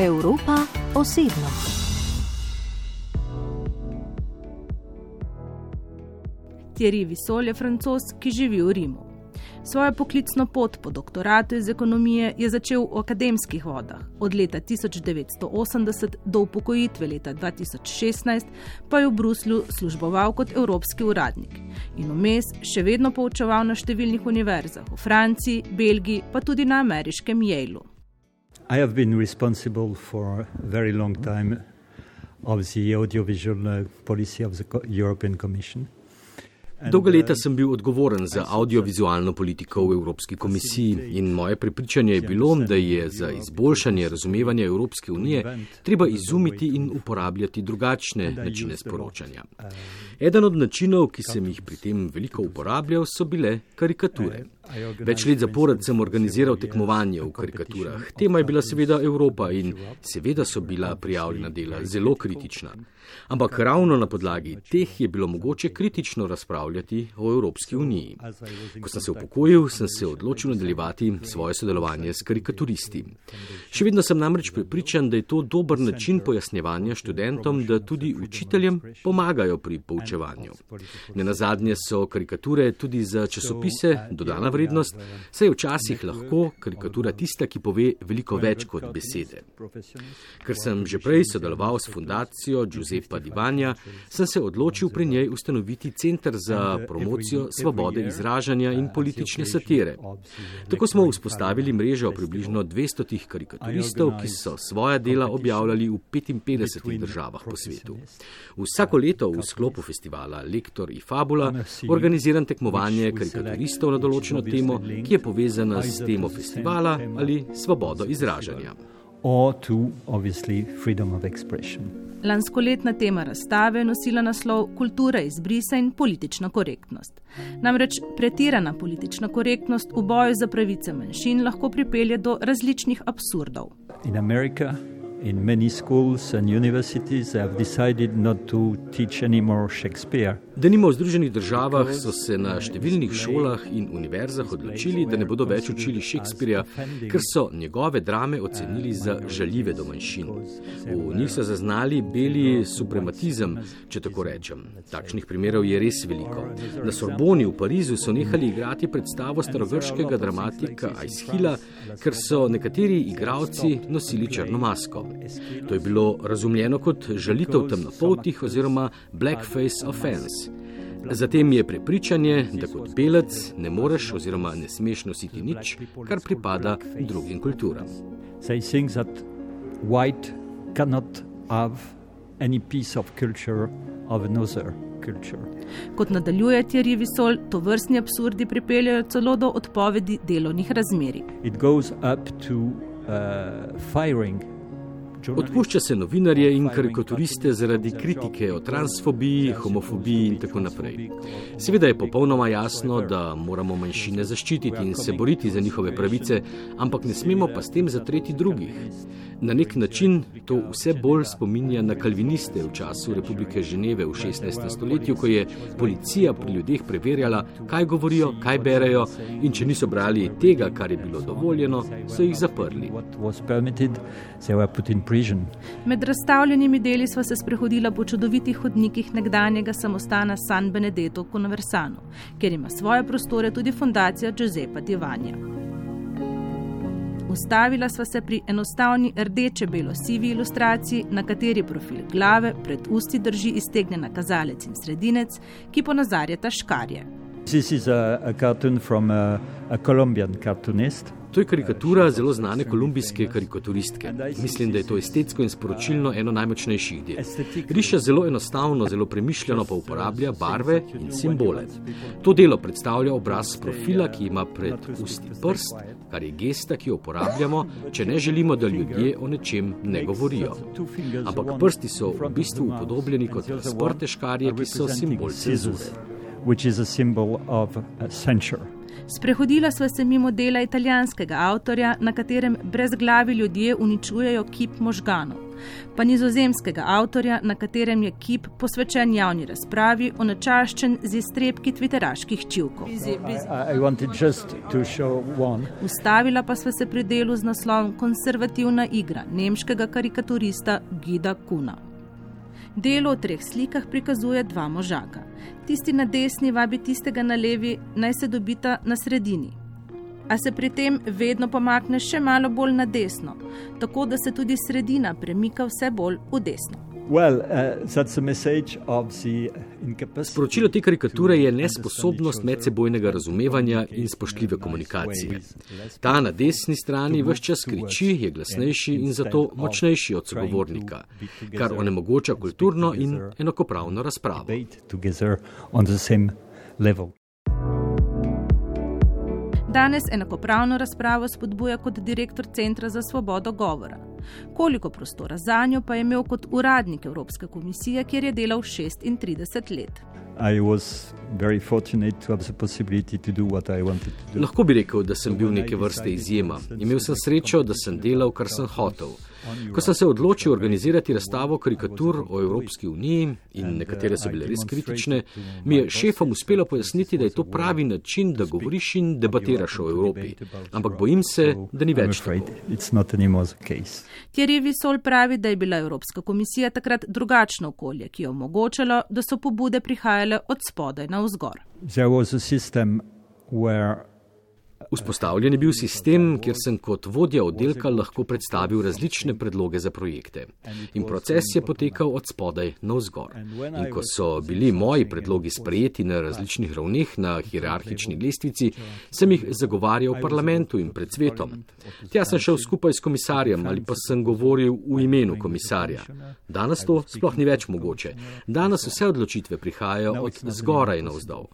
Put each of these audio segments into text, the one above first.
Evropa osebno. Thierry Visol je francos, ki živi v Rimu. Svojo poklicno pot po doktoratu iz ekonomije je začel v akademskih vodah. Od leta 1980 do upokojitve leta 2016 pa je v Bruslju služboval kot evropski uradnik in vmes še vedno poučeval na številnih univerzah v Franciji, Belgiji, pa tudi na ameriškem Yale. I have been responsible for a very long time of the audiovisual uh, policy of the European Commission. Dolga leta sem bil odgovoren za audiovizualno politiko v Evropski komisiji in moje prepričanje je bilo, da je za izboljšanje razumevanja Evropske unije treba izumiti in uporabljati drugačne načine sporočanja. Eden od načinov, ki sem jih pri tem veliko uporabljal, so bile karikature. Več let zapored sem organiziral tekmovanje v karikaturah. Tema je bila seveda Evropa in seveda so bila prijavljena dela zelo kritična. Ampak ravno na podlagi teh je bilo mogoče kritično razpravljati o Evropski uniji. Ko sem se upokojil, sem se odločil nadaljevati svoje sodelovanje s karikaturisti. Še vedno sem namreč prepričan, da je to dober način pojasnjevanja študentom, da tudi učiteljem pomagajo pri poučevanju. Ne nazadnje so karikature tudi za časopise dodana vrednost, saj je včasih lahko karikatura tista, ki pove veliko več kot besede. Ker sem že prej sodeloval s fundacijo Giuseppa Divanja, sem se odločil pri njej ustanoviti Centr za promocijo svobode izražanja in politične satire. Tako smo vzpostavili mrežo približno 200 karikaturistov, ki so svoja dela objavljali v 55 državah po svetu. Vsako leto v sklopu festivala Lektor in Fabula organiziram tekmovanje karikaturistov na določeno temo, ki je povezana s temo festivala ali svobodo izražanja. Or to obviously freedom of expression. Lanskoletna tema razstave je nosila naslov Kultura izbrisa in politična korektnost. Namreč pretirana politična korektnost v boju za pravice manjšin lahko pripelje do različnih absurdov. In Amerika In many schools and universities have decided not to teach anymore Shakespeare. Denimo v Združenih državah so se na številnih šolah in univerzah odločili, da ne bodo več učili Shakespearea, ker so njegove drame ocenili za žaljive do manjšin. V njih so zaznali beli suprematizem, če tako rečem. Takšnih primerov je res veliko. Na Sorboni v Parizu so nehali igrati predstavo starogrškega dramatika Aishila, ker so nekateri igravci nosili črno masko. To je bilo razumljeno kot žalitev temnopoltih oziroma blackface offense. Zatem je prepričanje, da kot belec ne moreš oziroma ne smeš nositi nič, kar pripada drugim kulturam. Kot nadaljuje Thierry Visol, to vrstni absurdi pripeljajo celo do odpovedi delovnih razmerij. Odpušča se novinarje in karikaturiste zaradi kritike o transfobiji, homofobiji in tako naprej. Seveda je popolnoma jasno, da moramo manjšine zaščititi in se boriti za njihove pravice, ampak ne smemo pa s tem zatreti drugih. Na nek način to vse bolj spominja na kalviniste v času Republike Ženeve v 16. stoletju, ko je policija pri ljudeh preverjala, kaj govorijo, kaj berejo in če niso brali tega, kar je bilo dovoljeno, so jih zaprli. Med razstavljenimi deli sva se sprehodila po čudovitih hodnikih nekdanjega samostana San Benedetto v Conversano, kjer ima svoje prostore tudi fundacija Giuseppa Divanja. Ustavila sva se pri enostavni rdeče-belo-sivi ilustraciji, na kateri profil glave pred usti drži iztegnjena kazalec in sredinec, ki ponazarjata škarje. This is a, a cartoon from a, a Colombian cartoonist. To je karikatura zelo znane kolumbijske karikaturistke. Mislim, da je to estetsko in sporočilno eno najmočnejših del. Riše zelo enostavno, zelo premišljeno pa uporablja barve in simbole. To delo predstavlja obraz profila, ki ima pred usti prst, kar je gesta, ki jo uporabljamo, če ne želimo, da ljudje o nečem ne govorijo. Ampak prsti so v bistvu upodobljeni kot razprte škarje, ki so simbol cenzure. Which is a symbol of censure. Sprehodila sva se mimo dela italijanskega avtorja, na katerem brezglavi ljudje uničujejo kip možganov, pa nizozemskega avtorja, na katerem je kip posvečen javni razpravi, onačaščen z iztrebki tviteraških čivkov. Ustavila pa sva se pri delu z naslovom Konservativna igra nemškega karikaturista Gida Kuna. Delo v treh slikah prikazuje dva možaka. Tisti na desni vabi tistega na levi, naj se dobita na sredini. A se pri tem vedno pomakne še malo bolj na desno, tako da se tudi sredina premika vse bolj v desno. Well, uh, Sporočilo te karikature je nesposobnost medsebojnega razumevanja in spoštljive komunikacije. Ta na desni strani vse čas kriči, je glasnejši in zato močnejši od sogovornika, kar onemogoča kulturno in enakopravno razpravo. Danes enakopravno razpravo spodbuja kot direktor Centra za svobodo govora. Koliko prostora za njo pa je imel kot uradnik Evropske komisije, kjer je delal 36 let? Lahko bi rekel, da sem bil neke vrste izjema. Imel sem srečo, da sem delal, kar sem hotel. Ko sem se odločil organizirati razstavo karikatur o Evropski uniji in nekatere so bile res kritične, mi je šefom uspelo pojasniti, da je to pravi način, da govoriš in debatiraš o Evropi. Ampak bojim se, da ni več tako. Thierry Visol pravi, da je bila Evropska komisija takrat drugačno okolje, ki je omogočalo, da so pobude prihajale od spodaj na vzgor. Vzpostavljen je bil sistem, kjer sem kot vodja oddelka lahko predstavil različne predloge za projekte. In proces je potekal od spodaj na vzgor. In ko so bili moji predlogi sprejeti na različnih ravneh na hierarhični lestvici, sem jih zagovarjal v parlamentu in pred svetom. Tja sem šel skupaj s komisarjem ali pa sem govoril v imenu komisarja. Danes to sploh ni več mogoče. Danes vse odločitve prihajajo od zgoraj na vzdolj.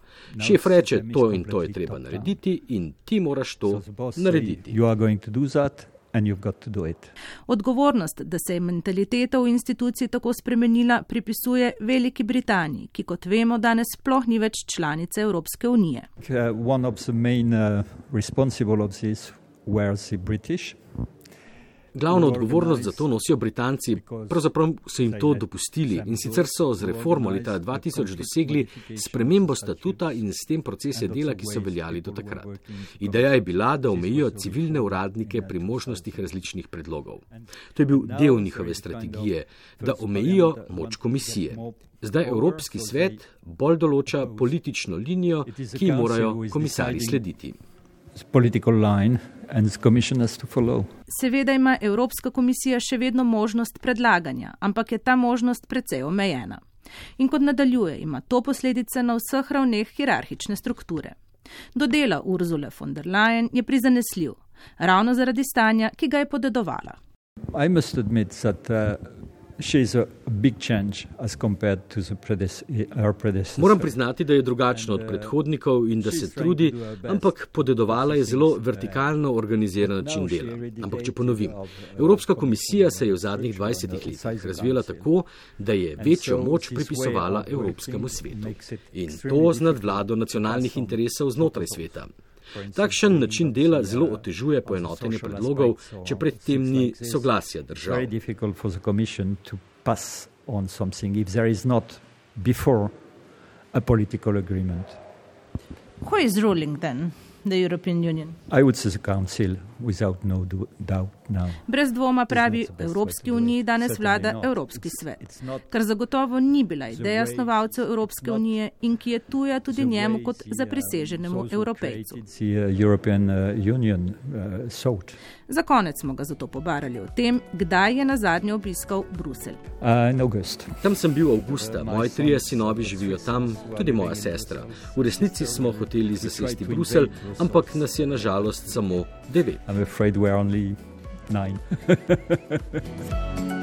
Šef reče, to in to je treba narediti in ti moraš to narediti. Odgovornost, da se je mentaliteta v instituciji tako spremenila, pripisuje Veliki Britaniji, ki, kot vemo, danes sploh ni več članica Evropske unije. Glavno odgovornost za to nosijo Britanci, pravzaprav so jim to dopustili in sicer so z reformo leta 2000 dosegli spremembo statuta in s tem procese dela, ki so veljali do takrat. Ideja je bila, da omejijo civilne uradnike pri možnostih različnih predlogov. To je bil del njihove strategije, da omejijo moč komisije. Zdaj Evropski svet bolj določa politično linijo, ki morajo komisari slediti. Seveda ima Evropska komisija še vedno možnost predlaganja, ampak je ta možnost precej omejena. In kot nadaljuje, ima to posledice na vseh ravneh hierarhične strukture. Do dela Urzule von der Leyen je prizanesljiv, ravno zaradi stanja, ki ga je podedovala. Moram priznati, da je drugačna od predhodnikov in da se trudi, ampak podedovala je zelo vertikalno organiziran način dela. Ampak če ponovim, Evropska komisija se je v zadnjih 20 letih razvijala tako, da je večjo moč pripisovala Evropskemu svetu. In to z nadvlado nacionalnih interesov znotraj sveta. Takšen način dela zelo otežuje poenotenje predlogov, če predtem ni soglasja držav. Who is ruling then? The European Union? I would say the Council, without no doubt now. Brez dvoma pravi, Evropski uniji danes vlada Evropski svet, kar zagotovo ni bila ideja snovalcev Evropske unije in ki je tuja tudi njemu kot zapriseženemu evropejcu. Za konec smo ga zato pobarali o tem, kdaj je na zadnje obiskal Bruselj. Tam sem bil avgusta, moji trije sinovi živijo tam, tudi moja sestra. V resnici smo hoteli zasesti Bruselj, ampak nas je nažalost samo devet.